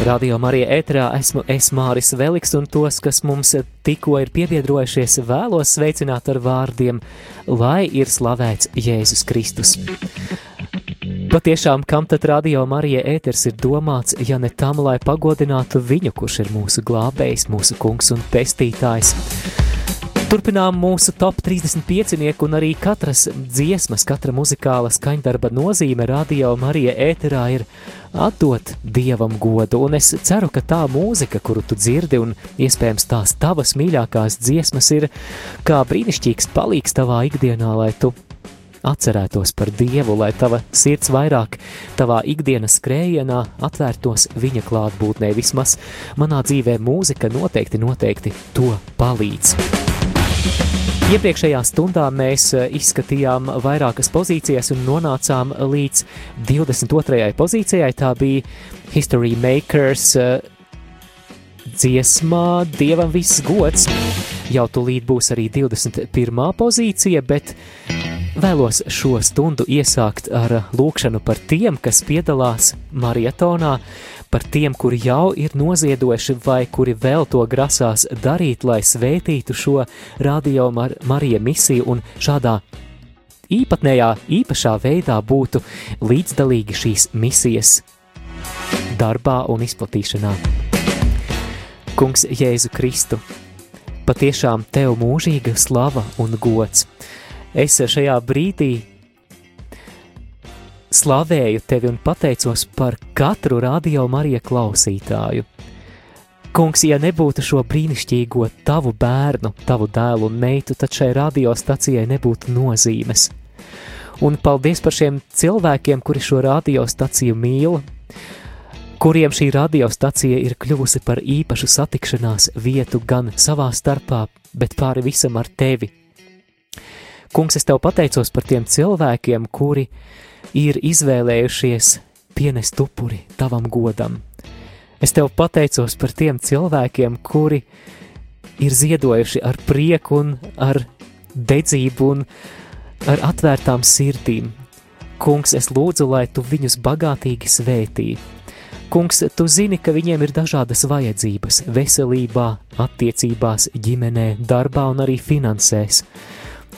Radio Marija ēterā esmu es Māris Veliks un tos, kas mums tikko ir piebiedrojušies, vēlos sveicināt ar vārdiem, lai ir slavēts Jēzus Kristus. Patiešām, kam tad Radio Marija ēters ir domāts, ja ne tam, lai pagodinātu viņu, kurš ir mūsu glābējs, mūsu kungs un pestītājs. Turpinām mūsu top 35 un arī katras dziesmas, katra muzikāla skaņdarba nozīme radio Marija ēterā ir atdot Dievam godu, un es ceru, ka tā mūzika, kuru tu dzirdi, un iespējams tās tavas mīļākās dziesmas ir kā brīnišķīgs palīgs tavā ikdienā, lai tu atcerētos par Dievu, lai tava sirds vairāk tavā ikdienas skrējienā atvērtos viņa klātbūtnē. Vismaz manā dzīvē mūzika noteikti, noteikti to palīdz. Iepriekšējā stundā mēs eh, izskatījām vairākas pozīcijas un nonācām līdz 22. pozīcijai. Tā bija History Makers eh, dziesmā Dievam viss gods. Jau tūlīt būs arī 21. pozīcija, bet vēlos šo stundu iesākt ar lūkšanu par tiem, kas piedalās marietonā, par tiem, kuri jau ir noziedojuši vai kuri vēl to grasās darīt, lai svētītu šo radio Mar Marija misiju un šādā īpatnējā, īpašā veidā būtu līdzdalīgi šīs misijas darbā un izplatīšanā. Kungs Jēzu Kristu, patiešām Tev mūžīga slava un gods. Es šajā brīdī slavēju tevi un pateicos par katru radio Marija klausītāju. Kungs, ja nebūtu šo brīnišķīgo tavu bērnu, tavu dēlu un meitu, tad šai radiostacijai nebūtu nozīmes. Un paldies par šiem cilvēkiem, kuri šo radiostaciju mīl, kuriem šī radiostacija ir kļuvusi par īpašu satikšanās vietu gan savā starpā, bet pāri visam ar tevi. Kungs, es tev pateicos par tiem cilvēkiem, kuri ir izvēlējušies pienest upuri tavam godam. Es tev pateicos par tiem cilvēkiem, kuri ir ziedojuši ar prieku un ar dedzību un ar atvērtām sirdīm. Kungs, es lūdzu, lai tu viņus bagātīgi svētī. Kungs, tu zini, ka viņiem ir dažādas vajadzības - veselībā, attiecībās, ģimenē, darbā un arī finansēs.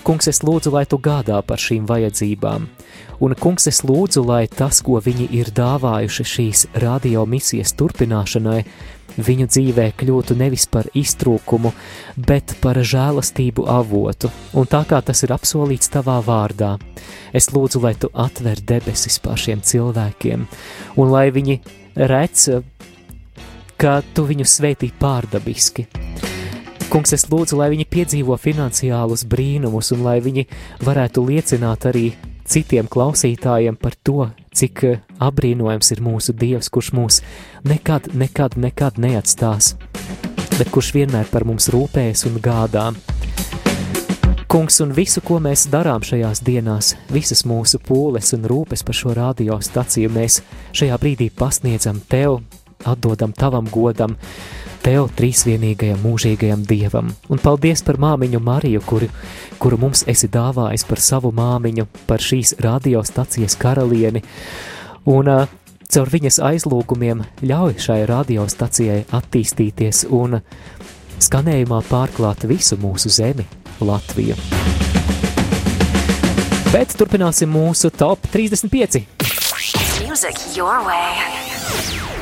Kungs, es lūdzu, lai tu gādā par šīm vajadzībām. Un, kungs, es lūdzu, lai tas, ko viņi ir dāvājuši šīs radio misijas turpināšanai, viņu dzīvē kļūtu nevis par iztrūkumu, bet par žēlastību avotu, un tā kā tas ir apsolīts tavā vārdā, es lūdzu, lai tu atver debesis pār šiem cilvēkiem, un lai viņi redz, ka tu viņu svētī pārdabiski. Kungs, es lūdzu, lai viņi piedzīvo finansiālus brīnumus un lai viņi varētu liecināt arī citiem klausītājiem par to, cik eh, apbrīnojams ir mūsu Dievs, kurš mūs nekad, nekad, nekad neatstās, bet kurš vienmēr par mums rūpējas un gādā. Kungs, un visu, ko mēs darām šajās dienās, visas mūsu pūles un rūpes par šo radiostaciju, mēs šajā brīdī pasniedzam Tev, atdodam Tavam godam, Tev, trīsvienīgajam, mūžīgajam Dievam. Un paldies par māmiņu Mariju, kuru, kuru mums esi dāvājis par savu māmiņu, par šīs radiostacijas karalieni. Un uh, caur viņas aizlūgumiem ļauj šai radiostacijai attīstīties un skanējumā pārklāt visu mūsu zemi, Latviju. Bet turpināsim mūsu top 35. Music your way.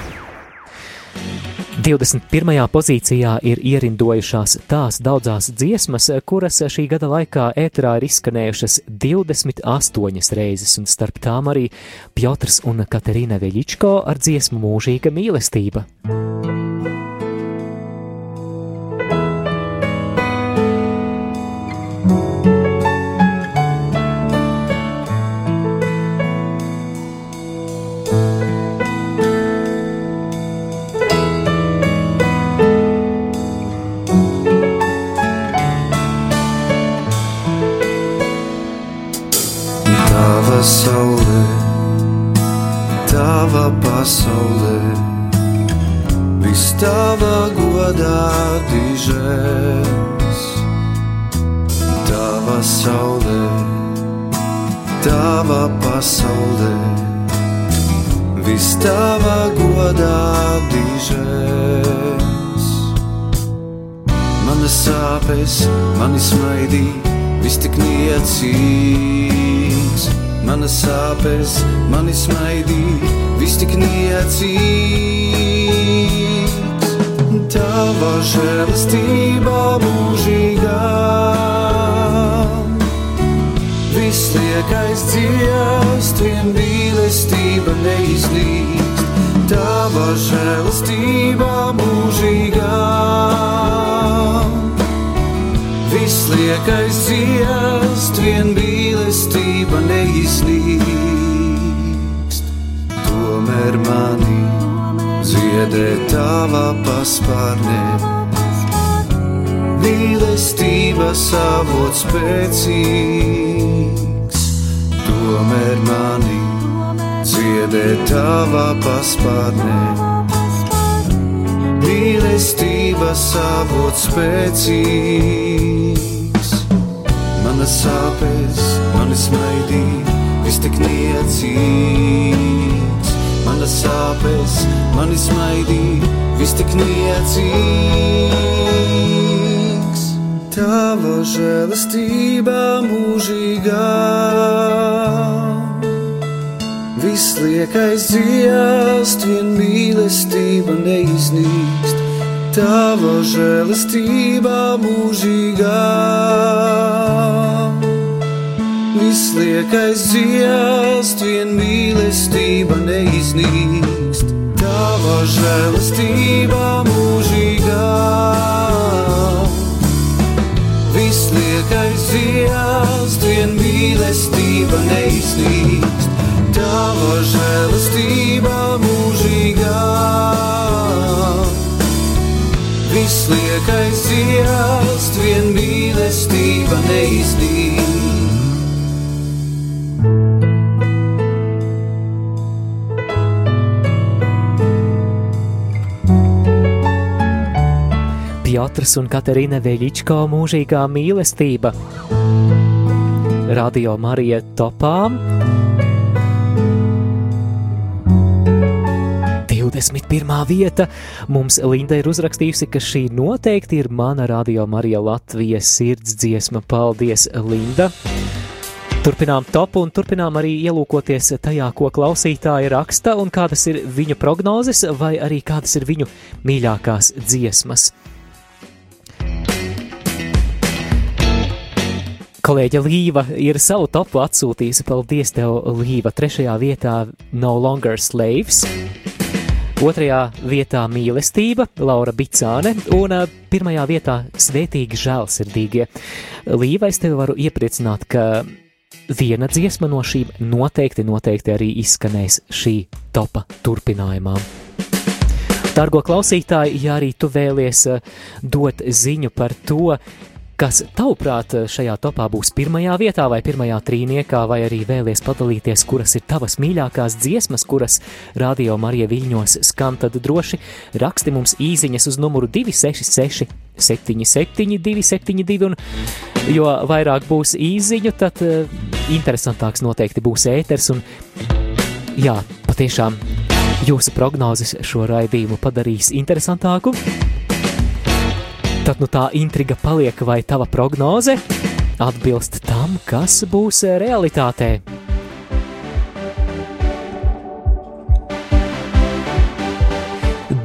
21. pozīcijā ir ierindojušās tās daudzas dziesmas, kuras šī gada laikā ēterā ir izskanējušas 28 reizes, un starp tām arī Piotrs un Katerīna Veļičko ar dziesmu mūžīga mīlestība. pasaulē, tava godā dižēs, tava saulē, tava pasaulē, vis tava godā dižēs. Mana sāpes, mani smaidī, vis tik niecīgs. Mana sāpes, mani smaidī, vis tik niecīgs. Tava žēlastība mūžīgā Visliekais dziest, vien mīlestība neizlīst. Tava žēlastība mūžīgā. Visliekais dziest, vien mīlestība neizlīst. Ziedē tava paspārnē mīlestības avots spēcīgs, tomēr mani dziedē tavā paspārnē. Mīlestības avots spēcīgs, manas sāpes, mani smaidī, viss tik niecīgs. Manas sāpes, mani smaidī, viss tik niecīgs. Tava žēlastība mūžīgā. Viss liekais dziest, vien mīlestība neiznīkst. Tava žēlastība mūžīgā. Viss liekais dziest, vien mīlestība neiznīkst. Tava žēlastība mūžīgā. Viss liekais dziest, vien mīlestība neiznīkst. Tava žēlastība mūžīgā. Viss liekais dziest, vien mīlestība neiznīkst. Piotrs un Katerina Veļičko mūžīgā mīlestība. Radio Marija topām. 21. vieta. Mums Linda ir uzrakstījusi, ka šī noteikti ir mana radio Marija Latvijas sirds dziesma. Paldies, Linda! Turpinām topu un turpinām arī ielūkoties tajā, ko klausītāji raksta un kādas ir viņu prognozes vai arī kādas ir viņu mīļākās dziesmas. Kolēģe Līva ir savu topu atsūtījusi. Paldies, tev, Līva. Trešajā vietā No Longer Slaves. Otrajā vietā mīlestība, Laura Bicāne, un pirmajā vietā svētīgi žēlsirdīgie. Līva, es tevi varu iepriecināt, ka viena dziesma no šīm noteikti, noteikti arī izskanēs šī topa turpinājumā. Dargo klausītāji, ja arī tu vēlies dot ziņu par to, kas tavuprāt šajā topā būs pirmajā vietā vai pirmajā trīniekā, vai arī vēlies padalīties, kuras ir tavas mīļākās dziesmas, kuras radio Marija Viļņos skan, tad droši raksti mums īziņas uz numuru 266 77 272, un jo vairāk būs īziņu, tad uh, interesantāks noteikti būs ēters, un jā, patiešām jūsu prognozes šo raidījumu padarīs interesantāku. Tad nu tā intriga paliek, vai tava prognoze atbilst tam, kas būs realitātē.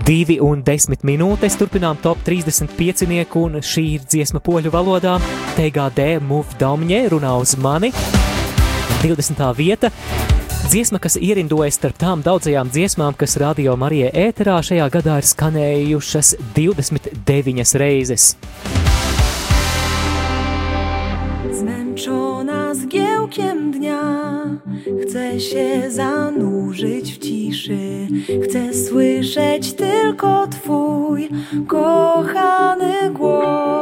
Divi un desmit minūtes turpinām top 35 un šī ir dziesma poļu valodā. TGD Move Domņē runā uz mani. 20. vieta. Dziesma, kas ierindojas starp tām daudzajām dziesmām, kas radio Marijai ēterā šajā gadā ir skanējušas 29 reizes. Zmęczona zgiełkiem dnia, chcę się zanurzyć w ciszy, chcę słyszeć tylko Twój kochany głos.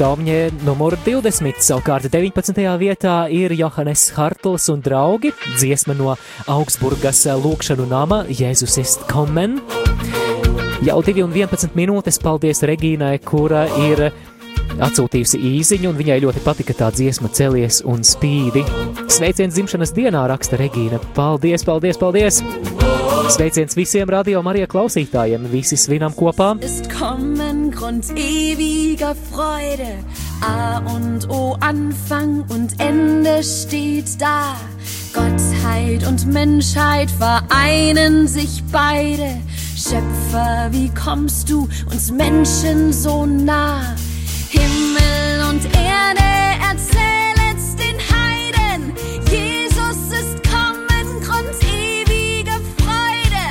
Proszę mów, mów do mnie. Move do Somņē numur 20. Savukārt 19. vietā ir Johannes Hartls un draugi dziesma no Augsburgas lūkšanu nama Jēzus ist kommen. Jau 2 un 11 minūtes paldies Regīnai, kura ir atsūtījusi īziņu, un viņai ļoti patika tā dziesma celies un spīdi. Sveiciens dzimšanas dienā raksta Regīna. Paldies, paldies, paldies! Sveiciens visiem radio Marija klausītājiem, visi svinam kopā! Freude, A und O, Anfang und Ende steht da. Gottheit und Menschheit vereinen sich beide. Schöpfer, wie kommst du uns Menschen so nah? Und Erde erzählet's den Heiden. Jesus ist kommen, Grund ewiger Freude.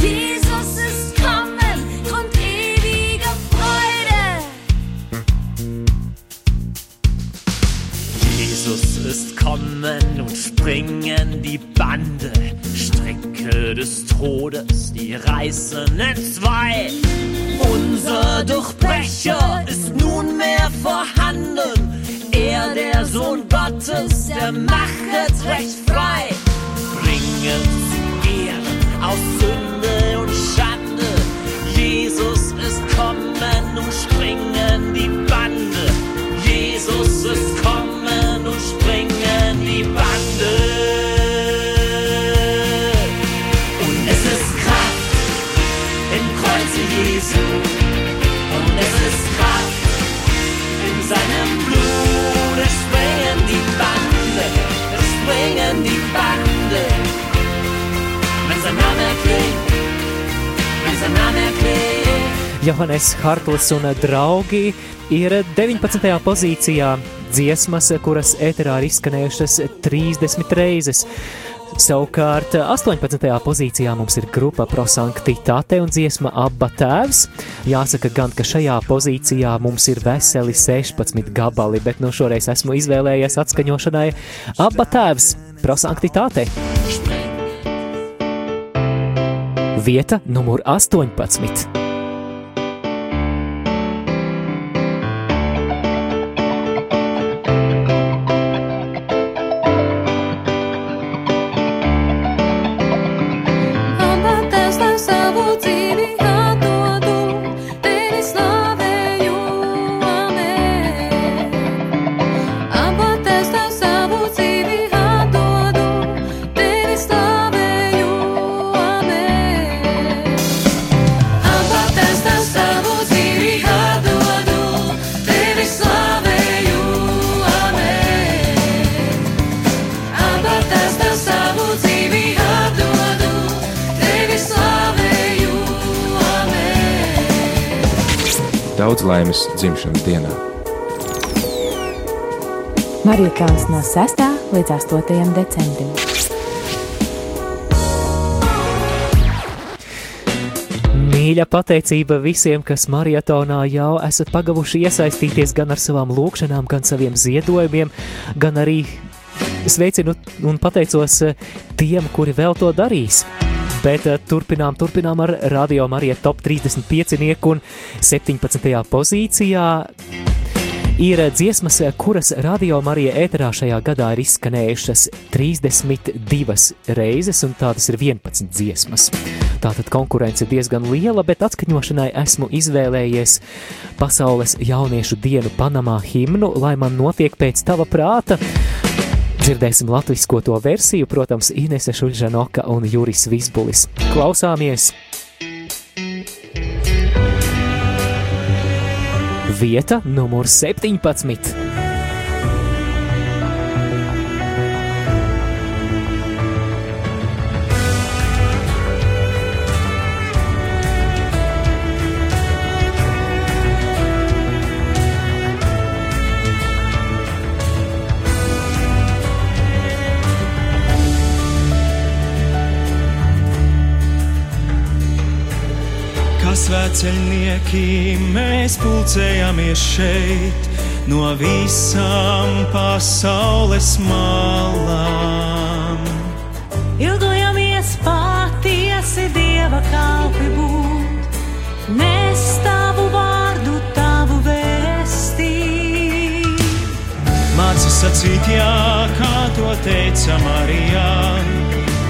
Jesus ist kommen, Grund ewiger Freude. Jesus ist kommen und springen die Bande. Stricke des Todes, die reißen entzwei. Unser Durchbrecher ist nunmehr vorhanden. Er, der Sohn Gottes, der machet recht frei. Bringen zu Ehren aus Johannes Hartls un draugi ir 19. pozīcijā dziesmas, kuras ēterā ir izskanējušas 30 reizes. Savukārt 18. pozīcijā mums ir grupa Prosanktitāte un dziesma Abba tēvs. Jāsaka gan, ka šajā pozīcijā mums ir veseli 16 gabali, bet no šoreiz esmu izvēlējies atskaņošanai Abba tēvs Prosanktitāte. Vieta numur 18. Laimes dzimšanas dienā! Marija Kalns no 6. līdz 8. decembrim. Mīļa pateicība visiem, kas maratonā jau esat pagavuši iesaistīties gan ar savām lūkšanām, gan saviem ziedojumiem, gan arī sveicinu un pateicos eh, tiem, kuri vēl to darīs. Bet eh, turpinām, turpinām ar Radio Marija Top 35 un 17. pozīcijā ir dziesmas, kuras Radio Marija ēterā šajā gadā ir izskanējušas 32 reizes, un tādas ir 11 dziesmas. Tātad konkurence ir diezgan liela, bet atskaņošanai esmu izvēlējies Pasaules jauniešu dienu Panamā himnu, lai man notiek pēc tava prāta. Dzirdēsim latvisko to versiju, protams, Inese Šuļžanoka un Juris Visbulis. Klausāmies! Vieta numur 17. Kā svētceļnieki mēs pulcējamies šeit no visām pasaules malām. Ilgojamies patiesi dieva kalpi būt, nes tavu vārdu, tavu vēstī. sacīt jā, kā to teica Marijā,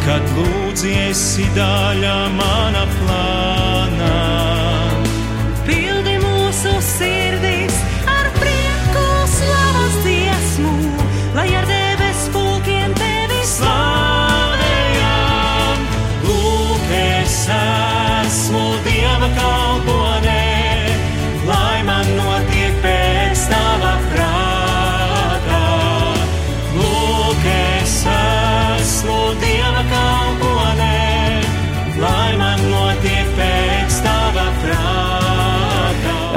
kad lūdzi esi daļa mana plānā.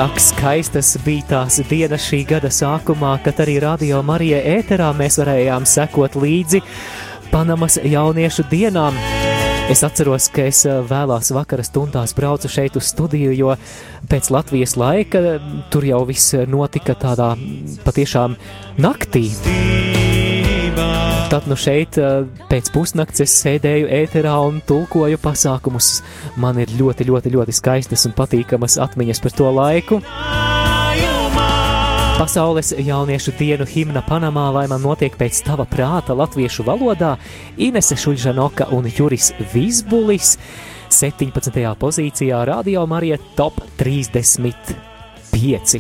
Ak, skaistas bija tās dienas šī gada sākumā, kad arī radio Marija ēterā mēs varējām sekot līdzi Panamas jauniešu dienām. Es atceros, ka es eh, vēlās vakara stundās braucu šeit uz studiju, jo pēc Latvijas laika eh, tur jau viss notika tādā patiešām naktī. Tad nu šeit pēc pusnakts es sēdēju ēterā un tulkoju pasākumus. Man ir ļoti, ļoti, ļoti skaistas un patīkamas atmiņas par to laiku. Pasaules jauniešu dienu himna Panamā, lai man notiek pēc tava prāta latviešu valodā, Inese Šuļžanoka un Juris Vizbulis 17. pozīcijā Radio Marija Top 30. 5.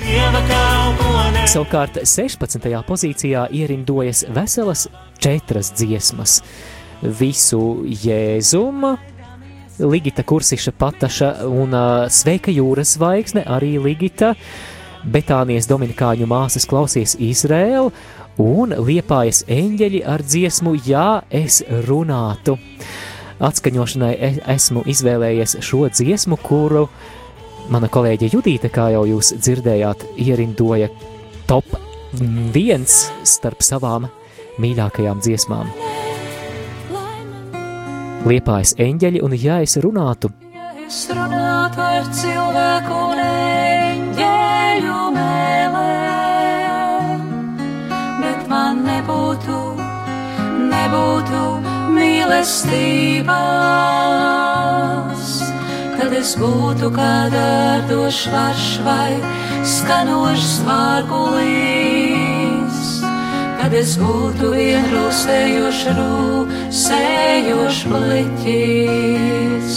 Savukārt 16. pozīcijā ierindojas veselas četras dziesmas. Visu jēzuma, Ligita Kursiša pataša un uh, Sveika jūras zvaigzne, arī Ligita, Betānijas Dominikāņu māsas klausies Izrēlu un liepājas eņģeļi ar dziesmu Jā, es runātu. Atskaņošanai e, esmu izvēlējies šo dziesmu, kuru uh, mana kolēģe Judīte, kā jau jūs dzirdējāt, ierindoja top viens starp savām mīļākajām dziesmām. Liepājas eņģeļi un ja es runātu, Es runātu ar cilvēku un eņģeļu mēlēm, bet man nebūtu, nebūtu mīlestības. Es būtu kā dārdošs varš vai skanošs vārgulīs. Tad es būtu vienrūsējošs rūsējošs bliķis.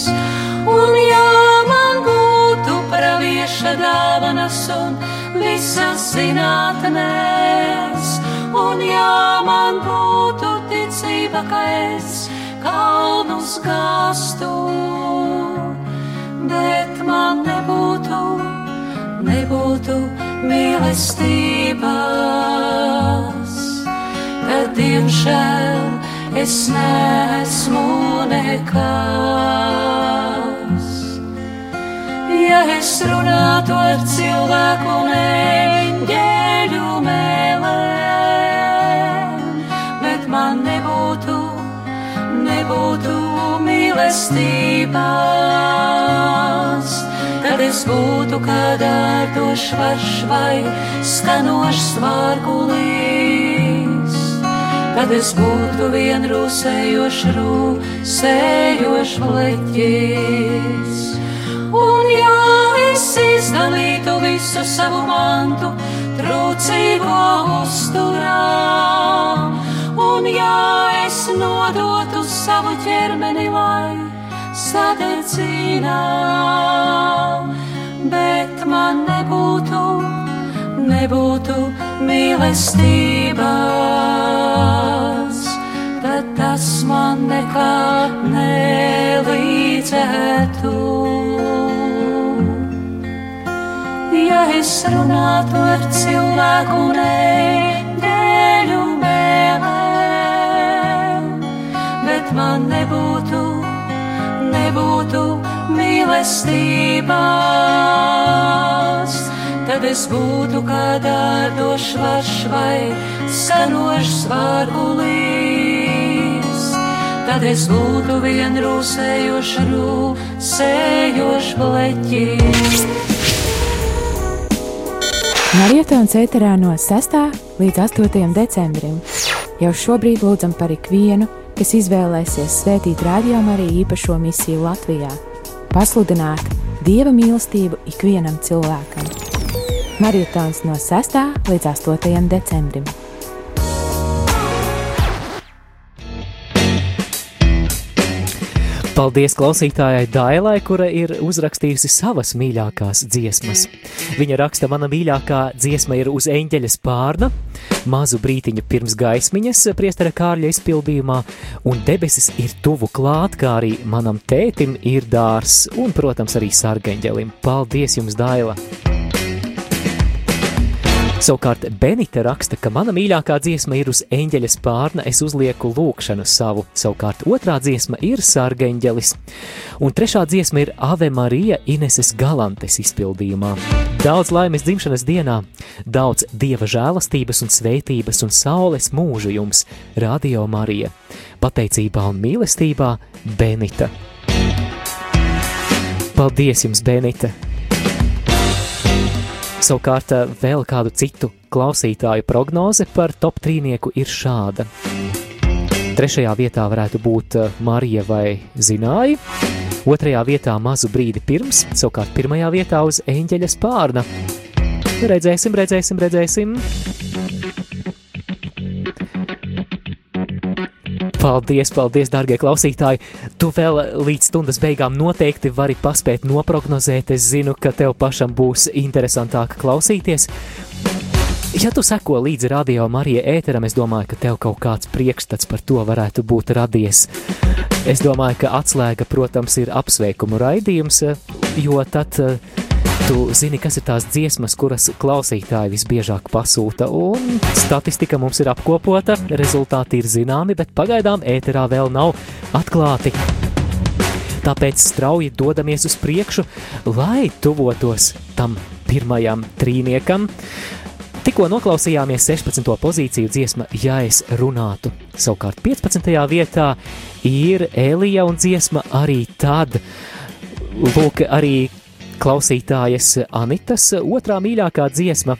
Un ja man būtu pravieša dāvanas un visas zinātnēs, un ja man būtu ticība, ka es kalnus gāstu, bet man nebūtu, nebūtu mīlestības, tad diemžēl es neesmu nekas. Ja es runātu ar cilvēku un eņģeļu mēlēm, bet man nebūtu, nebūtu mīlestības, tad es būtu kā dārdošs varš vai skanošs vārgulīs. Tad es būtu vienrūsējošs rūsējošs leķis. Un ja es izdalītu visu savu mantu, trūcīgo uzturā, un ja es nodotu savu ķermeni, lai sadedzina, bet man nebūtu, nebūtu mīlestības, tad tas man nekā nelīdzētu. Ja es runātu ar cilvēku un man nebūtu, nebūtu mīlestības, tad es būtu kā dārdošs varš vai skanošs vārgulīs. Tad es būtu vienrūsējošs rūsējošs bleķis. Marietons ēterā no 6. līdz 8. decembrim. Jau šobrīd lūdzam par ikvienu, kas izvēlēsies svētīt rādījumu arī īpašo misiju Latvijā - pasludināt dieva mīlestību ikvienam cilvēkam. Marietons no 6. līdz 8. decembrim. Paldies klausītājai Dailai, kura ir uzrakstījusi savas mīļākās dziesmas. Viņa raksta, mana mīļākā dziesma ir uz eņģeļa spārna, mazu brītiņu pirms gaismiņas priestera kārļa izpildījumā, un debesis ir tuvu klāt, kā arī manam tētim ir dārs, un, protams, arī sargeņģelim. Paldies jums, Daila! Savukārt Benita raksta, ka mana mīļākā dziesma ir uz eņģeļa spārna, es uzlieku lūkšanu savu. Savukārt otrā dziesma ir Sārgeņģelis, un trešā dziesma ir Ave Marija Ineses Galantes izpildījumā. Daudz laimes dzimšanas dienā, daudz dieva žēlastības un svētības un saules mūžu jums, Radio Marija. Pateicībā un mīlestībā Benita. Paldies jums, Benita! Savukārt eh, vēl kādu citu klausītāju prognoze par top trīnieku ir šāda. Trešajā vietā varētu būt eh, Marija vai Zināja, otrajā vietā mazu brīdi pirms, savukārt pirmajā vietā uz eņģeļa spārna. Redzēsim, redzēsim, redzēsim! Paldies, paldies, darbie klausītāji! Tu vēl līdz stundas beigām noteikti vari paspēt noprognozēt. Es zinu, ka tev pašam būs interesantāk klausīties. Ja tu seko līdzi radio Marija ēteram, es domāju, ka tev kaut kāds priekšstats par to varētu būt radies. Es domāju, ka atslēga, protams, ir apsveikumu raidījums, jo tad Tu zini, kas ir tās dziesmas, kuras klausītāji visbiežāk pasūta, un statistika mums ir apkopota, rezultāti ir zināmi, bet pagaidām ēterā vēl nav atklāti. Tāpēc strauji dodamies uz priekšu, lai tuvotos tam pirmajam trīniekam. Tikko noklausījāmies 16. pozīciju dziesma, ja es runātu. Savukārt 15. vietā ir Elija un dziesma arī tad. Lūk, arī klausītājas Anitas otrā mīļākā dziesma.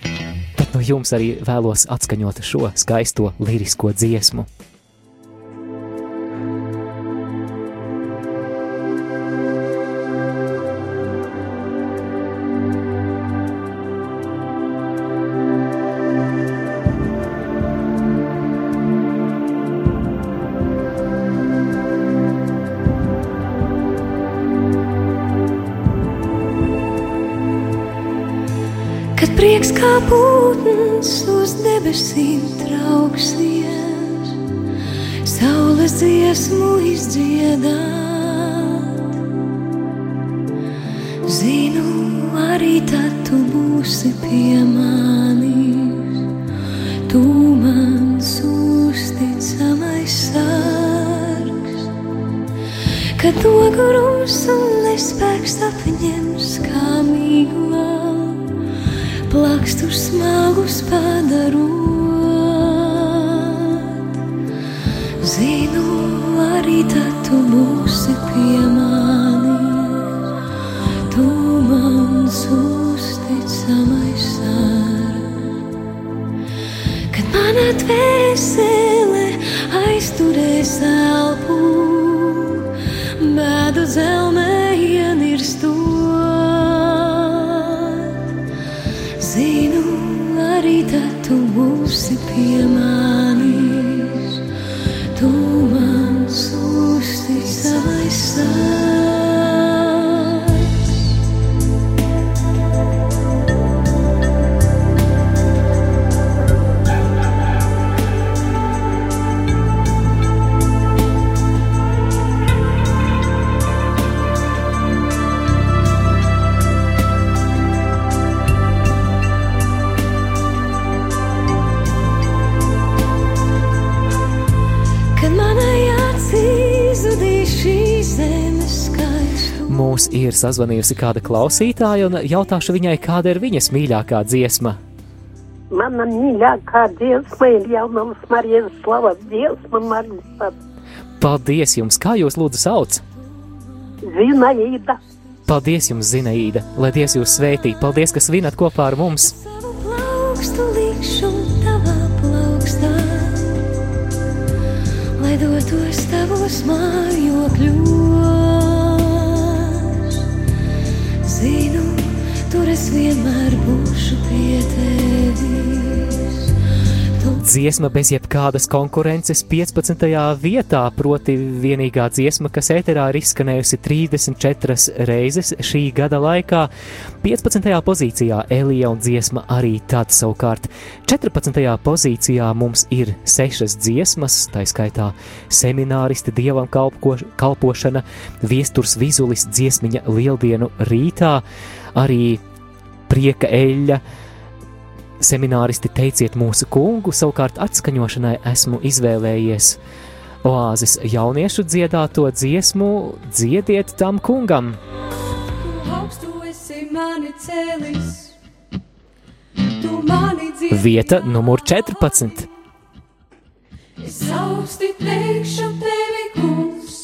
Tad no jums arī vēlos atskaņot šo skaisto lirisko dziesmu. Debesīm trauksies, saules dziesmu izdziedāt. Zinu, arī tad tu būsi pie manis, tu mans uzticamais sargs, kad to grūs un nespēks apņems kā mīglā plakstus smagus padarot. Zinu, arī tad tu būsi pie manis, tu mans uzticamais sārgs. Kad mana dvēsele Mūs ir sazvanījusi kāda klausītāja, un jautāšu viņai, kāda ir viņas mīļākā dziesma. Mana mīļākā dziesma ir jaunums Marijas slavas dziesma Marijas Paldies jums, kā jūs lūdzu sauc? Zinaīda. Paldies jums, Zinaīda, lai Dievs jūs svētī. Paldies, ka svinat kopā ar mums. Plaukstu likšu tavā plaukstā, lai dotos tavos mājokļos. Zinu, tur es vienmēr būšu pie tevis. Dziesma bez jebkādas konkurences 15. vietā, proti vienīgā dziesma, kas ēterā ir izskanējusi 34 reizes šī gada laikā. 15. pozīcijā Elija un dziesma arī tad savukārt. 14. pozīcijā mums ir sešas dziesmas, tā skaitā semināristi, dievam kalpo, kalpošana, viesturs vizulis dziesmiņa lieldienu rītā, arī prieka eļļa, semināristi teiciet mūsu kungu, savukārt atskaņošanai esmu izvēlējies oāzes jauniešu dziedāto dziesmu Dziediet tam kungam. Vieta numur 14. Es augsti teikšu tevi, kungs,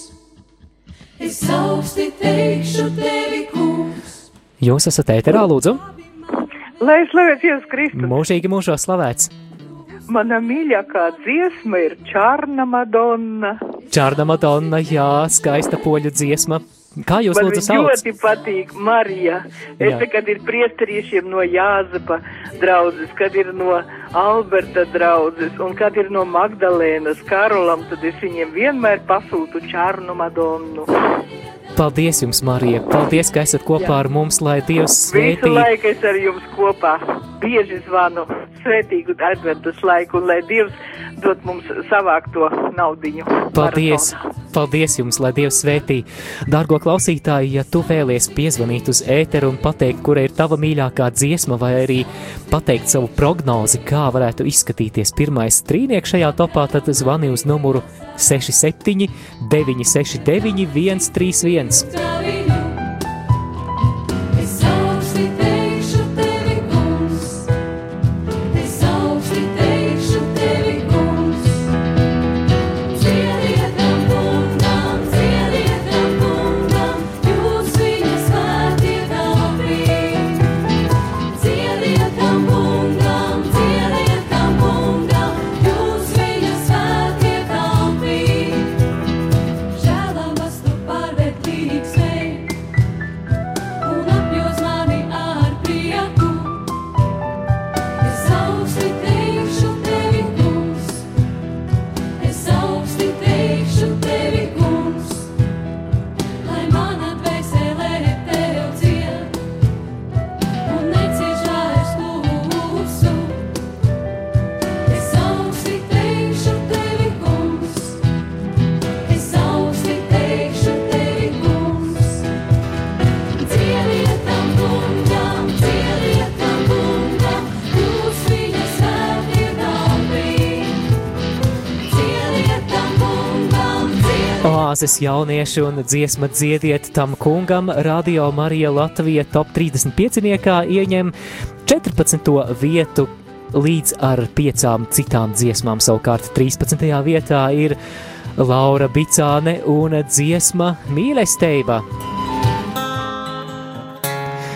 es augsti teikšu tevi, kungs. Jūs esat ēterā, lūdzu? Lai slavēts Jēzus Kristus. Mūžīgi mūžā slavēts. Mana mīļākā dziesma ir Čārna Madonna. Čārna Madonna, jā, skaista poļu dziesma. Kā jūs Man lūdzu sauc? ļoti patīk Marija. Es Jā. kad ir priestariešiem no Jāzepa draudzes, kad ir no Alberta draudzes un kad ir no Magdalēnas Karolam, tad es viņiem vienmēr pasūtu Čārnu Madonnu. Paldies jums, Marija! Paldies, ka esat kopā Jā. ar mums, lai Dievs Visu svētī. laiku es ar jums kopā bieži zvanu svētīgu adventus laiku, un lai Dievs dod mums savākt to naudiņu. Paldies! Paldies jums, lai Dievs svētī. Dargo klausītāji, ja tu vēlies piezvanīt uz ēteru un pateikt, kura ir tava mīļākā dziesma, vai arī pateikt savu prognozi, kā varētu izskatīties pirmais strīnieks šajā topā, tad zvani uz numuru 67 969 131. Oāzes jaunieši un dziesma dziediet tam kungam, Radio Marija Latvija top 35. ieņem 14. vietu līdz ar piecām citām dziesmām. Savukārt 13. vietā ir Laura Bicāne un dziesma Mīlestība.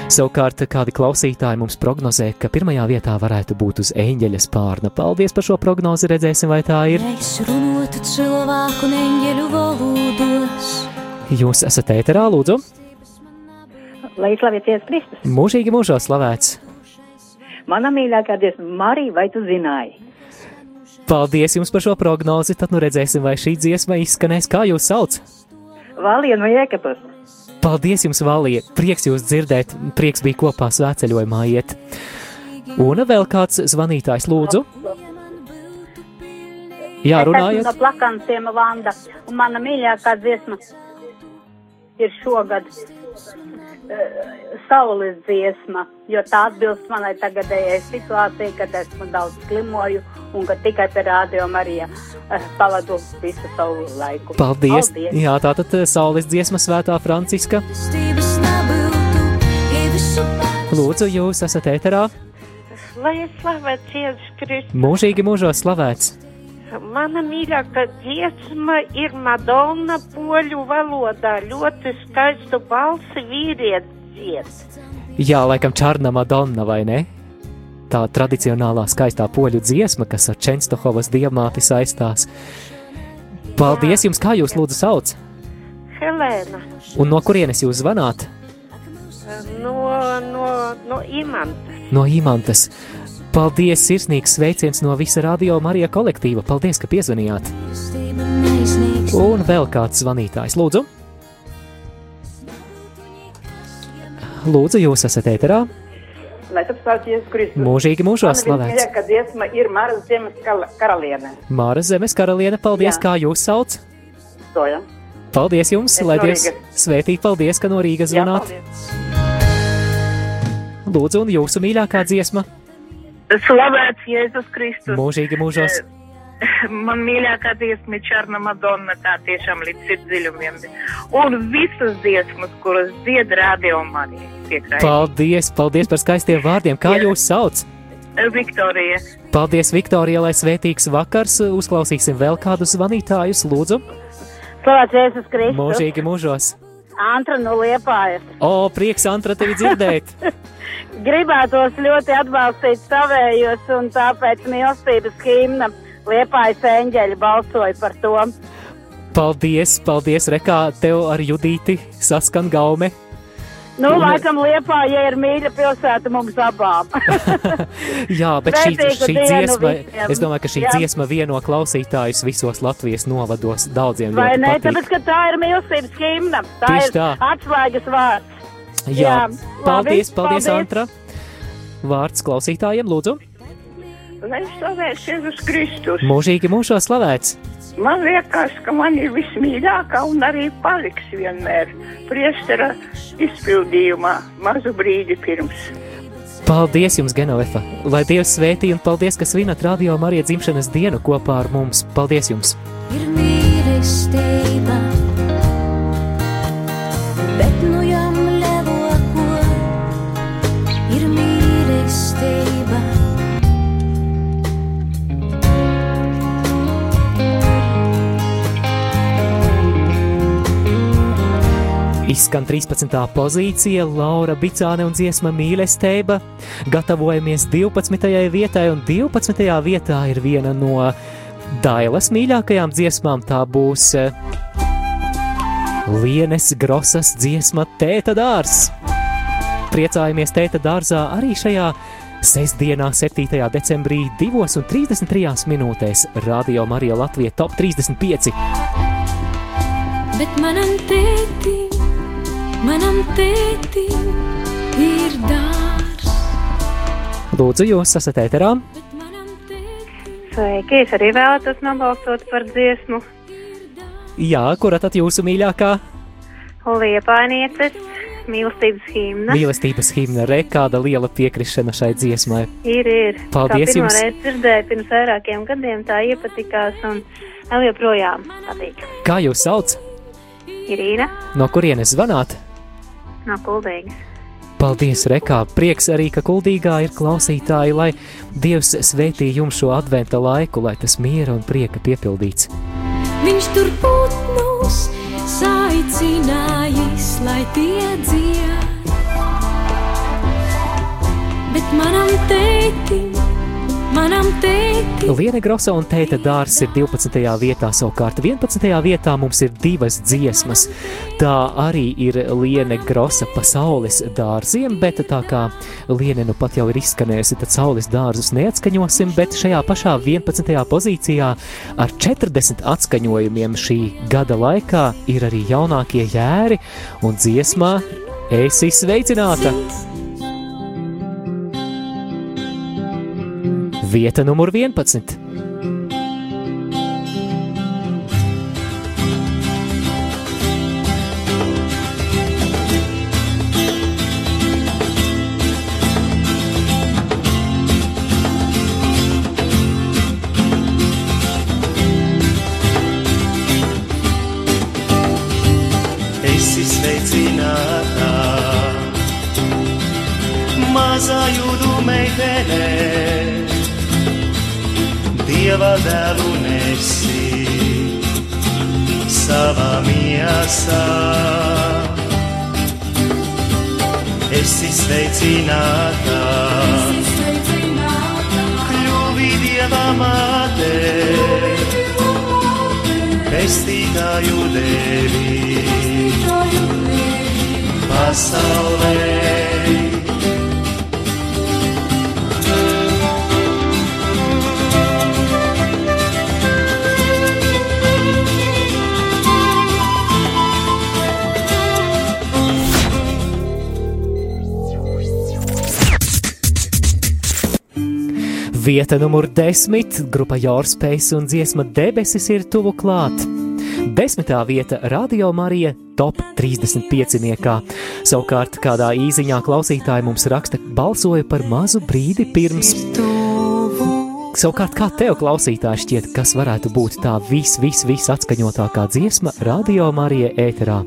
Savukārt kādi klausītāji mums prognozē, ka pirmajā vietā varētu būt uz eņģeļa spārna. Paldies par šo prognozi, redzēsim, vai tā ir. Es runātu cilvēku un eņģeļu valodos. Jūs esat ēterā, lūdzu, Lai slavēties Kristus. mūžīgi mūžā slavēts. Mana mīļākā dziesma, Marija, vai tu zināji? Paldies jums par šo prognozi. Tad nu redzēsim, vai šī dziesma izskanēs, kā jūs sauc. Valija no Jēkabas. Paldies jums, Valija! Prieks jūs dzirdēt, prieks bija kopā svētceļojumā iet. Un vēl kāds zvanītājs lūdzu. Jā, Es esmu runājot. no plakansiem Vanda, un mana mīļākā dziesma ir šogad saules dziesma, jo tā atbilst manai tagadējai situācijai, kad esmu daudz slimoju un ka tikai pie rādio Marija uh, pavadu visu savu laiku. Paldies! Paldies. Jā, tātad eh, saules dziesma svētā Franciska. Lūdzu, jūs esat ēterā. Lai es slavēts Jēzus Kristus. Mūžīgi mūžos slavēts. Mana mīļākā dziesma ir Madonna poļu valodā. Ļoti skaistu balsi vīrietis dzied. Jā, laikam Čārna Madonna, vai ne? Tā tradicionālā skaistā poļu dziesma, kas ar Čenstohovas diamāti saistās. Paldies jums, kā jūs lūdzu sauc? Helēna Un no kurienes jūs zvanāt? no, no, no Imanta. No Imantas. Paldies, sirsnīgs sveiciens no visa radio Marija kolektīva. Paldies, ka piezvanījāt. Un vēl kāds zvanītājs, lūdzu. Lūdzu, jūs esat ēterā. Tu apstāties Kristus. Mūžīgi mūžos slavēts. Mīļākā dziesma ir Māras kal- karaliene. Māra Zemes karaliene, paldies, Jā. kā jūs sauc. Soja. Paldies jums, Es lai no Dievs svētī, paldies, ka no Rīgas Jā, zvanāt. Lūdzu, un jūsu mīļākā dziesma? Slavēts Jēzus Kristus. Mūžīgi mūžos. Man mīļākā dziesma ir Čarna Madonna, tā tiešām līdz sirdsdziļumiem. Un visas dziesmas, kuras dzied radio manī, piekrīt. Paldies, paldies par skaistiem vārdiem. Kā jūs sauc? Viktorija. Paldies, Viktorija, lai svētīgs vakars. Uzklausīsim vēl kādus zvanītājus, lūdzu. Slavēts Jēzus Kristus. Mūžīgi mūžos. Antra no Liepājas. O, prieks, Antra, tevi dzirdēt. Gribētos ļoti atbalstīt savējos, un tāpēc mīlestības himna Liepājas eņģeļi balsoja par to. Paldies, paldies, Rekā, tev ar Judīti saskan gaume. Nu, Un- laikam Liepāja ir mīļa pilsēta mums abām. Jā, bet šī, šī dziesma, visiem. es domāju, ka šī Jā. dziesma vieno klausītājus visos Latvijas novados daudziem Vai ne? patīk. Tāpēc, ka tā ir mīlestības himna. Tā Tieši ir tā. atslēgas vārds. Jā, Jā, paldies, paldies, paldies. Antra. Vārds klausītājiem, lūdzu. Lai slavēts Jēzus Kristus. Mūžīgi mūžos slavēts. Man liekas, ka man ir vismīļākā un arī paliks vienmēr priestera izpildījumā mazu brīdi pirms. Paldies jums, Genovefa! Lai Dievs svētī un paldies, ka svinat radio Marija dzimšanas dienu kopā ar mums. Paldies jums! ir mīlestība, Izskan 13. pozīcija, Laura Bicāne un dziesma mīlestība. Gatavojamies 12. vietai, un 12. vietā ir viena no Dailas mīļākajām dziesmām. Tā būs eh, Lienes Grosas dziesma Tēta dārs. Priecājamies Tēta dārzā arī šajā sestdienā, 7. decembrī, 2,33 minūtēs Radio Marija Latvija Top 35. Bet manam tētim, manam tētim ir dārs. Lūdzu, jūs esat ēterā. Sveiki, es arī vēlētos nobalsot par dziesmu Jā, kura tad jūsu mīļākā Liepainieces mīlestības himna. mīlestības himna re, kāda liela piekrišana šai dziesmai? Ir, ir. Paldies jums. reizi dzirdēju pirms vairākiem gadiem, tā iepatikās un vēl joprojām patīk. Kā jūs sauc? Irīna No kurienes zvanāt? No Kuldīgas. Paldies, Rekā! Prieks arī, ka kuldīgā ir klausītāji, lai Dievs svētī jums šo adventa laiku, lai tas miera un prieka piepildīts. Viņš tur putnus saicinājis, lai tie dzied. Bet manam tētim. Liene Grosa un Tēta Dārs ir 12. vietā, savukārt 11. vietā mums ir divas dziesmas. Tā arī ir Liene Grosa pa saules dārziem, bet tā kā Liene nu pat jau ir izskanējusi, tad saules dārzus neatskaņosim, bet šajā pašā 11. pozīcijā ar 40 atskaņojumiem šī gada laikā ir arī jaunākie jēri un dziesmā Esi sveicināta! Vieta numur 11. Esi sveicināta, kļuvi dieva māte, pestītāju devi pasaulē. Vieta numur desmit - grupa Jorspējas un dziesma debesis ir tuvu klāt. Desmitā vieta - Radio Marija top 35. niekā. Savukārt kādā īziņā klausītāji mums raksta, balsoja par mazu brīdi pirms. Savukārt, kā tev klausītāji šķiet, kas varētu būt tā vis, vis, vis atskaņotākā dziesma Radio Marija ēterā?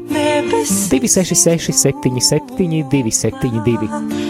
266, 77, 272.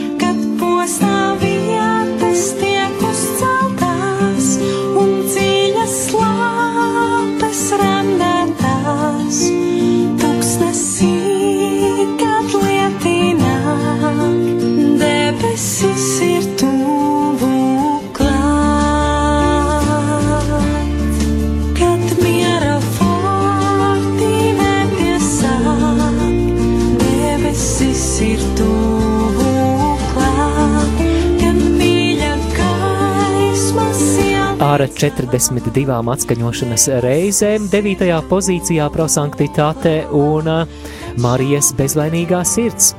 42 atskaņošanas reizēm 9. pozīcijā prosanktitāte un ā, Marijas bezvainīgā sirds.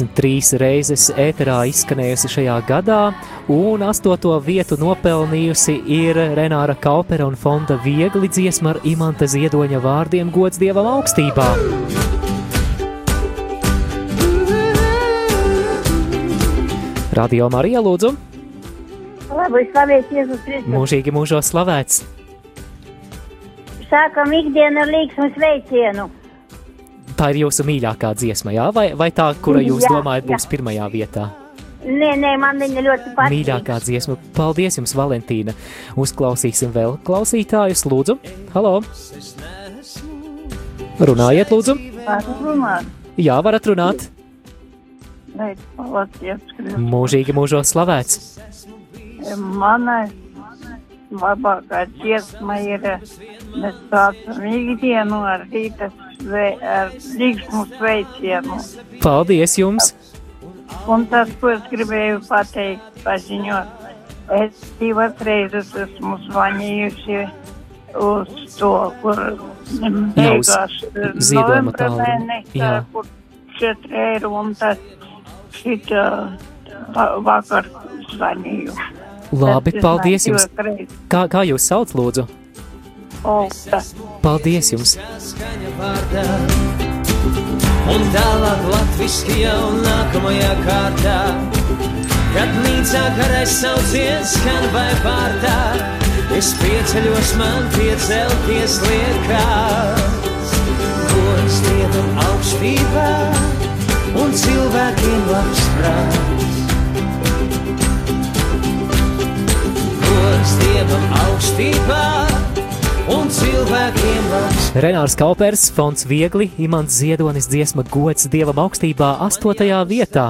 43 reizes ēterā izskanējusi šajā gadā, un astoto vietu nopelnījusi ir Renāra Kaupera un Fonda Viegli dziesma ar Imanta Ziedoņa vārdiem gods Dievam augstībā. Radio Marija lūdzu, Labi, slavēts Jēzus Kristus. mūžīgi mūžos slavēts. Sākam ikdienu ar līgsmu sveicienu. Tā ir jūsu mīļākā dziesma, jā? vai, vai tā, kura jūs Jā, domājat būs jā. pirmajā vietā? Nē, nē, man viņa ļoti patīk. Mīļākā dziesma. Paldies jums, Valentīna. Uzklausīsim vēl klausītājus. Lūdzu, halo! Runājiet, lūdzu! Runāt. Jā, varat runāt. Mūžīgi mūžos slavēts. Mana labākā dziesma ir mēs sākam ikdienu ar rīta sve, ar līgsmu sveicienu. Paldies jums! Un tas, ko es gribēju pateikt, paziņot, es divas reizes esmu zvanījusi uz to, kur beigās eh, ziedojuma Jā. kur 4 eiro un tad šitā va- vakar zvanīju. Labi, paldies jums! Kā, kā jūs sauc, lūdzu? Olga. Paldies jums! Un tālāk latviskajā un nākamajā kārtā, kad līdzā garais sauciens skan vai vārtā, es pieceļos man piecelties liekās. Gods Dievam augstībā un cilvēkiem labs prāts. Gods Dievam augstībā un cilvēkiem labs Renārs Kaupers, Fons Viegli, Imants Ziedonis dziesma gods Dievam augstībā 8. vietā.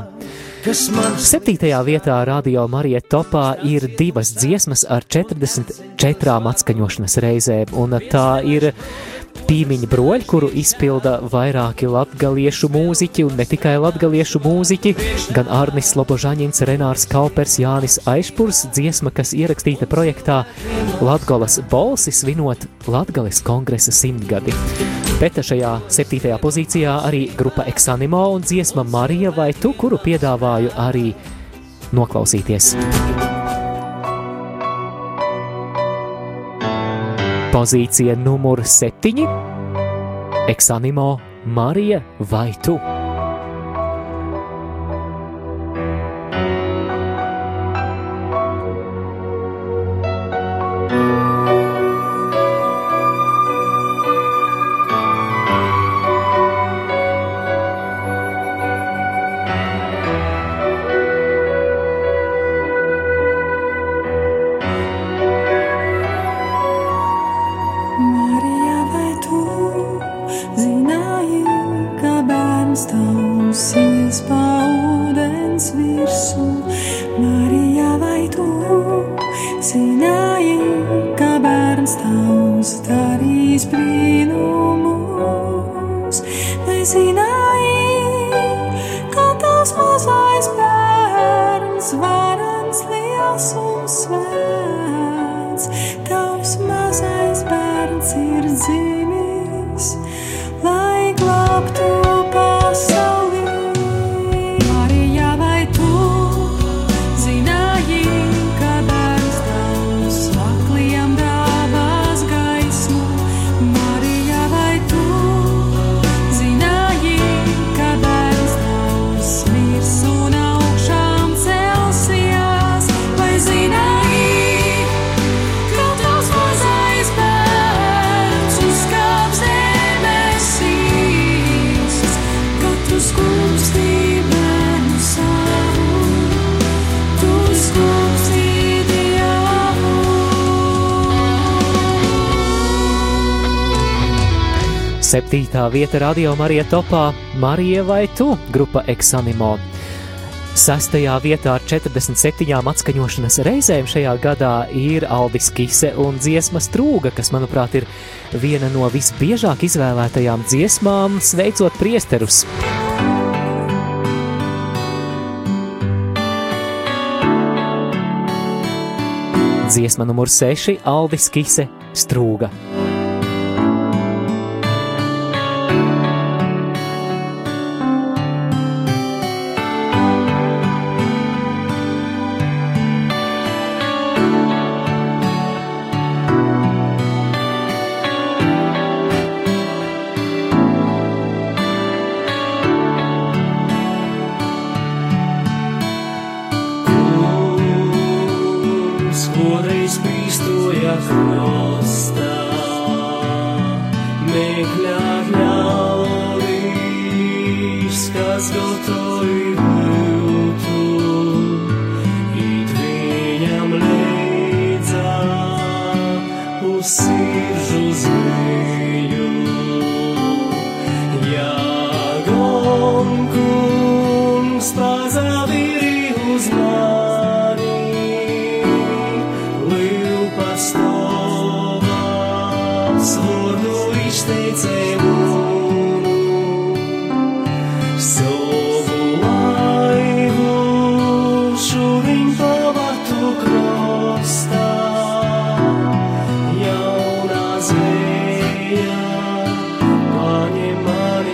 7. vietā Radio Marija topā ir divas dziesmas ar 44 atskaņošanas reizēm, un tā ir Pīmiņa broļi, kuru izpilda vairāki latgaliešu mūziķi, un ne tikai latgaliešu mūziķi, gan Arnis Lobožaņins, Renārs Kaupers, Jānis Aišpurs, dziesma, kas ierakstīta projektā Latgolas bolsis svinot Latgales kongresa simtgadi. Bet šajā septītajā pozīcijā arī grupa Exanimo un dziesma Marija vai tu, kuru piedāvāju arī noklausīties. Pozīcija numur septiņi - Exanimo Marija vai tu? Septītā vieta radio Marija topā Marija vai tu grupa Exanimo. Sastajā vietā ar 47 atskaņošanas reizēm šajā gadā ir Aldis Kise un dziesma Strūga, kas, manuprāt, ir viena no visbiežāk izvēlētajām dziesmām, sveicot priesterus. Dziesma numur 6 - Aldis Kise Strūga.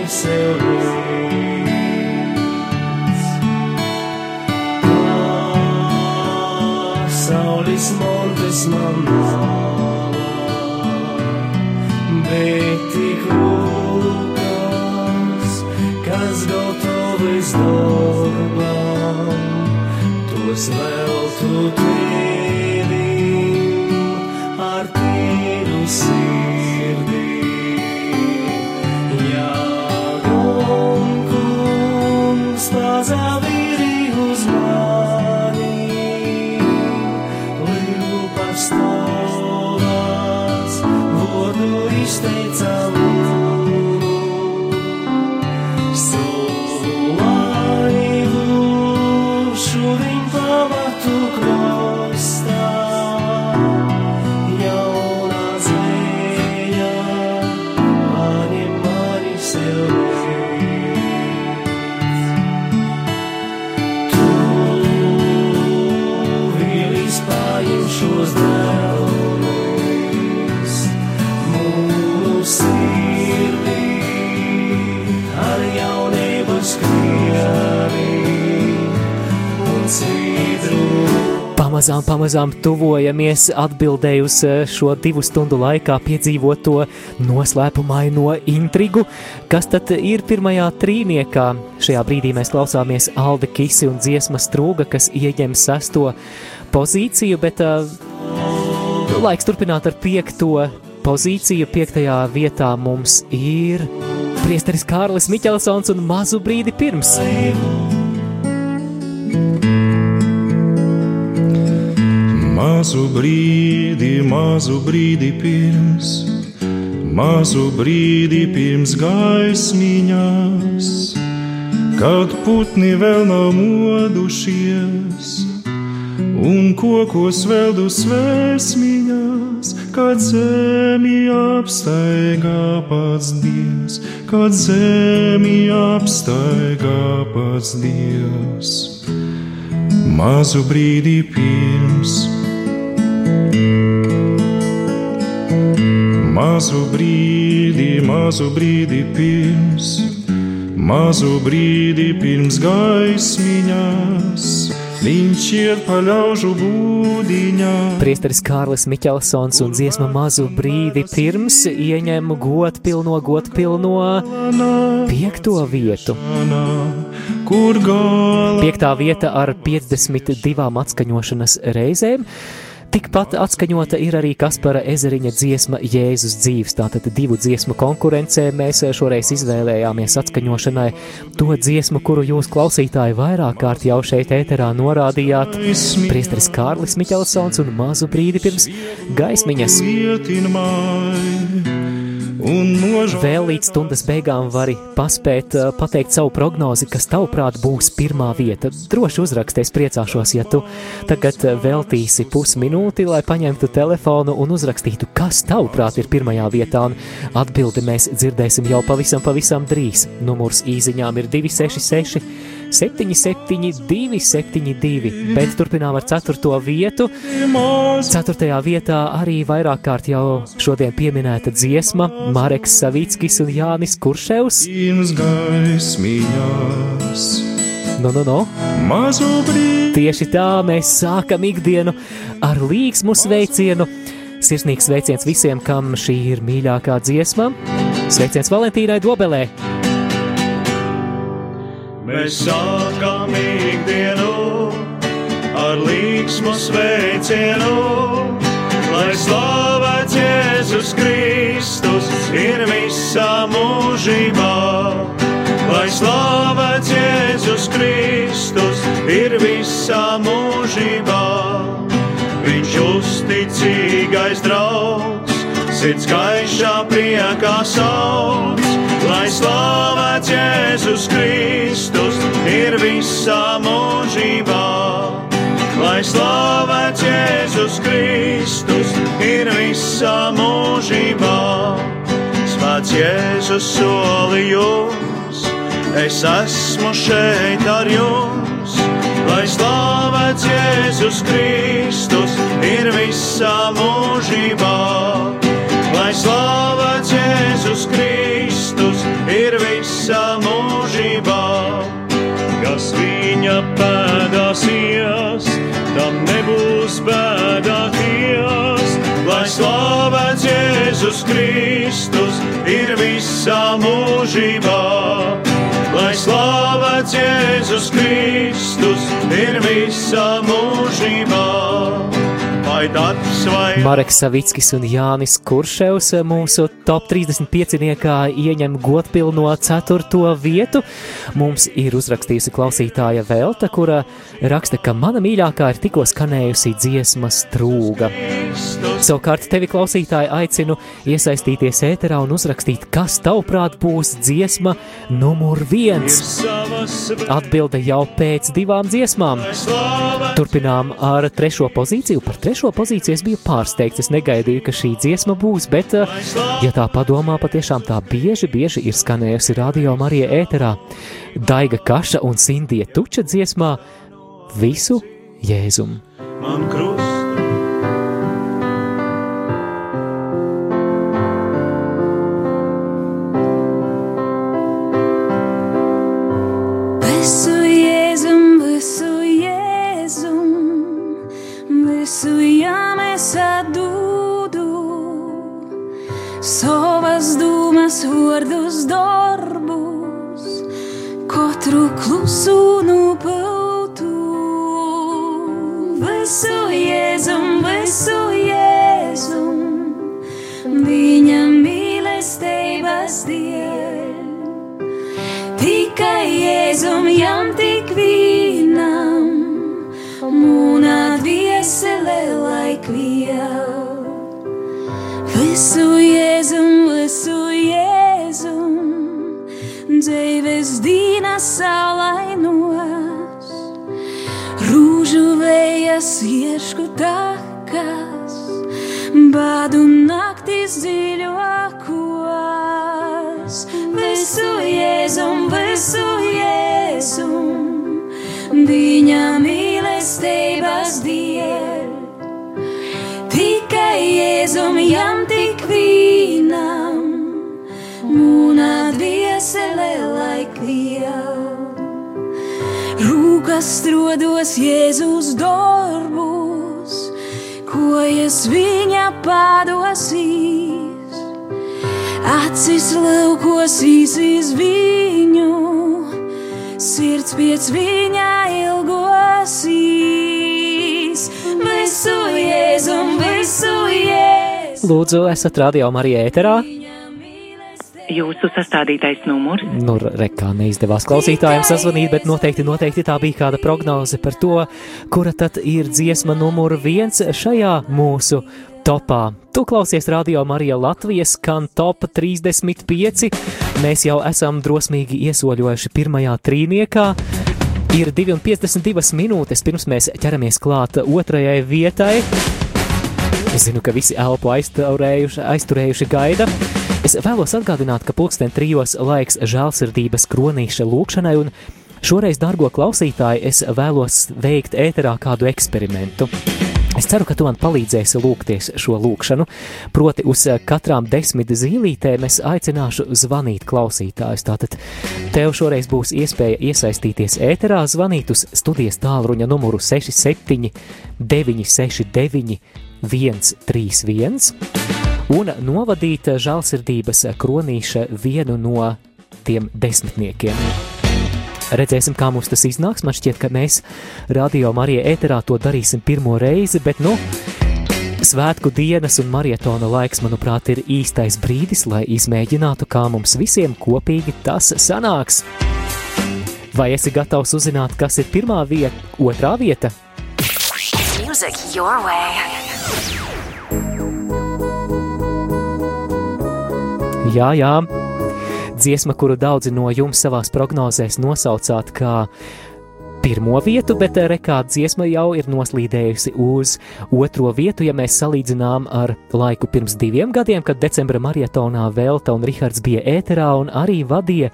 Mani sev līdz. Saules montes man nāva, bet tik rūkas, kas gatavs darbam, tos vēl tu tēvim Pamazām, pamazām tuvojamies atbildēju uz eh, šo divu stundu laikā piedzīvoto noslēpumaino intrigu, kas tad ir pirmajā trīniekā. Šajā brīdī mēs klausāmies Alde Kisi un dziesmas trūga, kas ieņem sesto pozīciju, bet uh, laiks turpināt ar piekto pozīciju. Piektajā vietā mums ir priesteris Kārlis Miķelsons un mazu brīdi pirms. Mazu brīdi, mazu brīdi pirms mazu brīdi pirms gaismiņās, kad putni vēl nav modušies, un kokos veldu svēsmiņās, kad zemi apstaigā pats Dievs, kad zemi apstaigā pats Dievs. Mazu brīdi pirms Mazu brīdi, mazu brīdi pirms, mazu brīdi pirms gaismiņās, viņš iet pa ļaužu būdiņā. Priesteris Kārlis Miķelsons un dziesma mazu brīdi pirms ieņem godpilno, godpilno piekto vietu. Kur gala? Piektā vieta ar 52 atskaņošanas reizēm. Tikpat atskaņota ir arī Kaspara ezeriņa dziesma Jēzus dzīves. Tātad divu dziesmu konkurencē mēs šoreiz izvēlējāmies atskaņošanai to dziesmu, kuru jūs klausītāji vairāk kārt jau šeit ēterā norādījāt. Priesteris Kārlis Miķelsons un mazu brīdi pirms gaismiņas. Vēl līdz stundas beigām vari paspēt uh, pateikt savu prognozi, kas tavuprāt būs pirmā vieta. Droši uzraksties, priecāšos, ja tu tagad uh, veltīsi pusminūti, lai paņemtu telefonu un uzrakstītu, kas tavuprāt ir pirmajā vietā, un atbildi mēs dzirdēsim jau pavisam, pavisam drīz. Numurs īziņām ir 266 772, 72, bet turpinām ar 4. vietu. 4. vietā arī vairāk kārt jau šodien pieminēta dziesma Mareks Savickis un Jānis Kurševs. No, no, no. Tieši tā mēs sākam ikdienu ar līgsmu sveicienu. Sirsnīgs sveiciens visiem, kam šī ir mīļākā dziesma. Sveiciens Valentīnai Dobelē! Mēs sākam ikdienu ar līgsmu sveicienu, lai slavēts Jēzus Kristus ir visā mūžībā. Lai slavēts Jēzus Kristus ir visā mūžībā. Viņš uzticīgais draugs, sirds gaišā priekā sauc, lai slavēts Jēzus Kristus ir visā mūžībā. Lai slavēts Jēzus Kristus ir visā mūžībā. Svēts Jēzus solījums, es esmu šeit ar jums. Lai slavēts Jēzus Kristus ir visā mūžībā. Lai slavēts Jēzus Kristus ir visā mūžībā. Kas viņa pēdās ies, tam nebūs bēdāties. Lai slavēts Jēzus Kristus ir visā mūžībā. Lai slavēts Jēzus Kristus ir visā mūžībā. Mareks Savickis un Jānis Kurševs mūsu top 35 niekā ieņem godpilno 4. vietu. Mums ir uzrakstījusi klausītāja Velta, kura raksta, ka mana mīļākā ir tikko skanējusi dziesma strūga. Savukārt tevi klausītāji aicinu iesaistīties ēterā un uzrakstīt, kas tavuprāt būs dziesma numur viens. Atbilde jau pēc divām dziesmām. Turpinām ar trešo pozīciju. Par trešo pozīciju es biju pārsteigts. Es negaidīju, ka šī dziesma būs, bet, eh, ja tā padomā, patiešām tā bieži, bieži ir skanējusi radio Marija ēterā. Daiga Kaša un Sindija Tuča dziesmā visu Jēzumu. man krustu. Rūkas strodos Jēzus darbus, kojas viņa padosīs, acis laukos īsīs viņu, sirds pēc viņa ilgosīs. Visu Jēzum, visu Jēzum. Lūdzu, esat radio Marija ēterā. Jūsu sastādītais numurs. Nu, rekā neizdevās klausītājiem sazvanīt, bet noteikti, noteikti tā bija kāda prognoze par to, kura tad ir dziesma numur viens šajā mūsu topā. Tu klausies radio Marija Latvijas skan top 35. Mēs jau esam drosmīgi iesoļojuši pirmajā trīniekā. Ir 2,52 minūtes pirms mēs ķeramies klāt otrajai vietai. Es zinu, ka visi elpu aizturējuši, aizturējuši gaida. Es vēlos atgādināt, ka pulksten trijos laiks žēlsirdības kronīša lūkšanai, un šoreiz, dārgo klausītāji, es vēlos veikt ēterā kādu eksperimentu. Es ceru, ka tu man palīdzēsi lūgties šo lūkšanu. Proti, uz katrām desmit zīlītēm es aicināšu zvanīt klausītājus. Tātad tev šoreiz būs iespēja iesaistīties ēterā, zvanīt uz studijas tālruņa numuru 67 969 131 un novadīt žēlsirdības kronīša vienu no tiem desmitniekiem. Redzēsim, kā mums tas iznāks. Man šķiet, ka mēs radio Marija ēterā to darīsim pirmo reizi, bet nu, svētku dienas un marietona laiks, manuprāt, ir īstais brīdis, lai izmēģinātu, kā mums visiem kopīgi tas sanāks. Vai esi gatavs uzzināt, kas ir pirmā vieta, otrā vieta? Music your way. Jā, jā. Dziesma, kuru daudzi no jums savās prognozēs nosaucāt kā pirmo vietu, bet rekā dziesma jau ir noslīdējusi uz otro vietu, ja mēs salīdzinām ar laiku pirms diviem gadiem, kad decembra marietonā Velta un Rihards bija ēterā un arī vadīja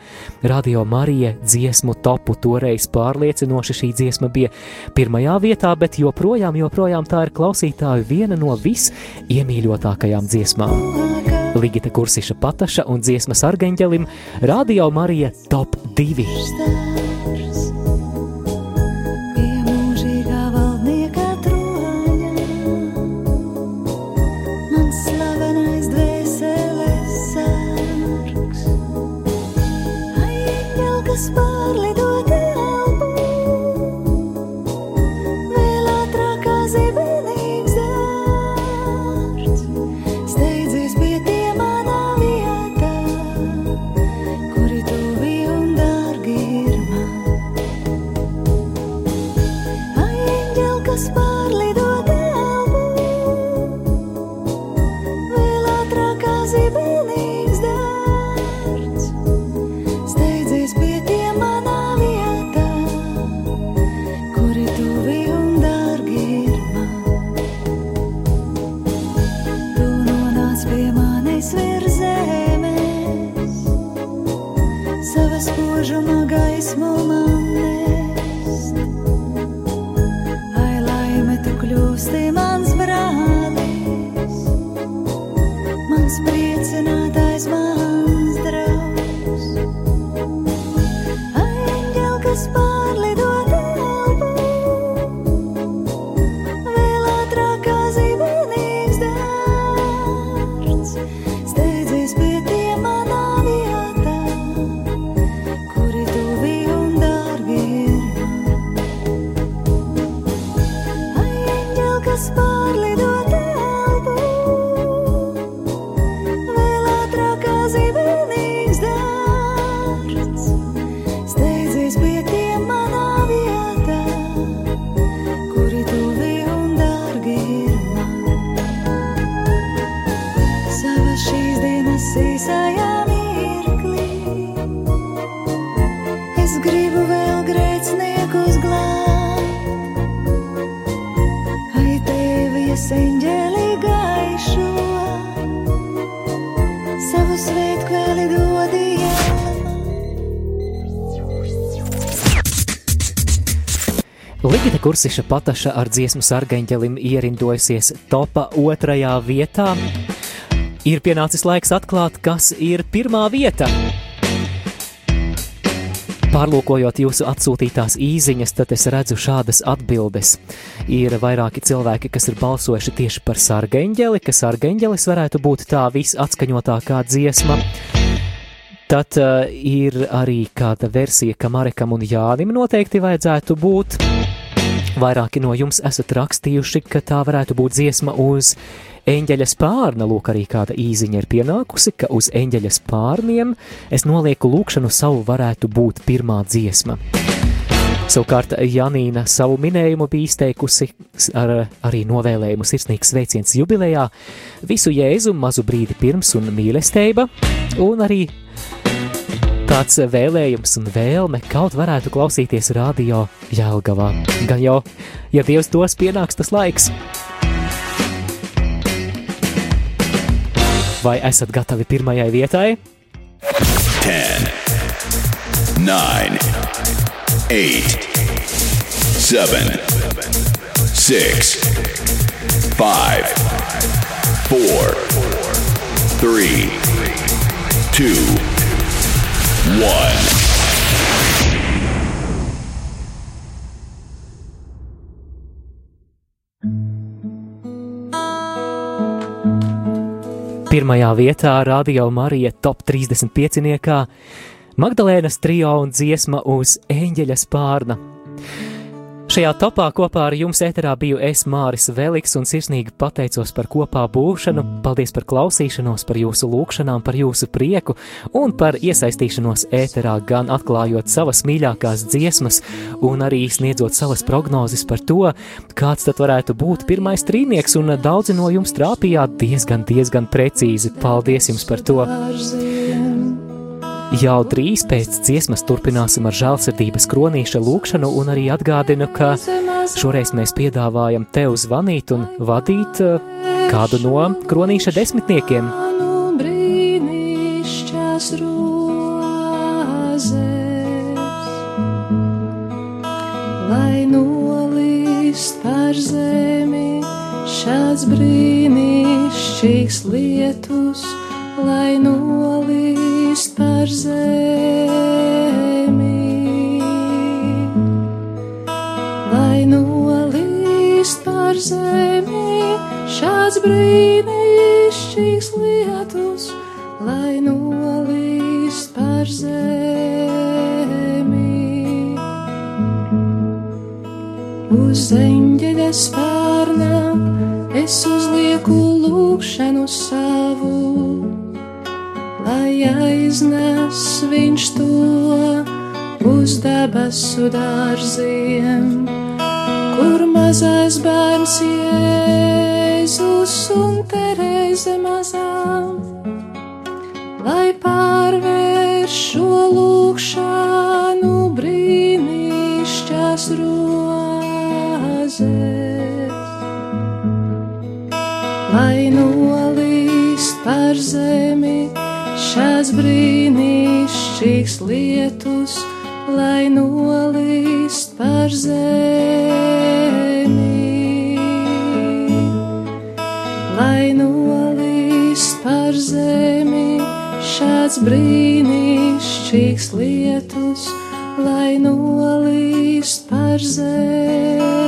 Radio Marija dziesmu topu. Toreiz pārliecinoši šī dziesma bija pirmajā vietā, bet joprojām, joprojām tā ir klausītāju viena no visiemīļotākajām dziesmām. Ligita Kursiša Pataša un dziesmas argeņģelim Radio Marija Top 2. Kursiša Pataša ar dziesmu sargaņģelim ierindojusies topā otrajā vietā. Ir pienācis laiks atklāt, kas ir pirmā vieta. Pārlūkojot jūsu atsūtītās īsiņas, tad es redzu šādas atbildes. Ir vairāki cilvēki, kas ir balsojuši tieši par sargeņģeli, ka sargeņģelis varētu būt tā visatskaņotākā dziesma. Tad uh, ir arī kāda versija, ka Marekam un Jānim noteikti vajadzētu būt. Vairāki no jums esat rakstījuši, ka tā varētu būt dziesma uz eņģeļa spārna. Lūk, arī kāda īziņa ir pienākusi, ka uz eņģeļa spārniem es nolieku lūkšanu savu varētu būt pirmā dziesma. Savukārt Janīna savu minējumu bija izteikusi ar arī novēlējumu sirsnīgs sveiciens jubilejā, visu jēzu mazu brīdi pirms un mīlestība, un arī tāds vēlējums un vēlme kaut varētu klausīties radio Jēlgavā. Gan jau, ja Dievs tos pienāks tas laiks. Vai esat gatavi pirmajai vietai? 10, 9, 8, 7, 6, 5, 4, 3, 2, 1. Pirmajā vietā Radio Marija top 35. Magdalēnas trio un dziesma uz eņģeļa spārna. Šajā topā kopā ar jums ēterā biju es Māris Veliks un sirsnīgi pateicos par kopā būšanu, paldies par klausīšanos, par jūsu lūgšanām, par jūsu prieku un par iesaistīšanos ēterā, gan atklājot savas mīļākās dziesmas un arī sniedzot savas prognozes par to, kāds tad varētu būt pirmais trīnieks, un daudzi no jums trāpījāt diezgan, diezgan precīzi. Paldies jums par to! Jau drīz pēc dziesmas turpināsim ar žēlsirdības kronīša lūkšanu un arī atgādinu, ka šoreiz mēs piedāvājam tev zvanīt un vadīt eh, kādu no kronīša desmitniekiem. lai nolīst par zemi šāds brīnišķīgs lietus, lai nolīst par zemi, lai nolīst par zemi šāds brīnišķīgs lietus, lai nolīst par zemi. Uz eņģeļa spārnām es uzlieku lūkšanu savu, lai aiznes viņš to uz debesu dārziem, kur mazais bērns Jēzus un Terēze mazām, lai pārvērš šo lūkšanu šāds brīnišķīgs lietus, lai nolīst par zemi, lai nolīst par zemi šāds brīnišķīgs lietus, lai nolīst par zemi.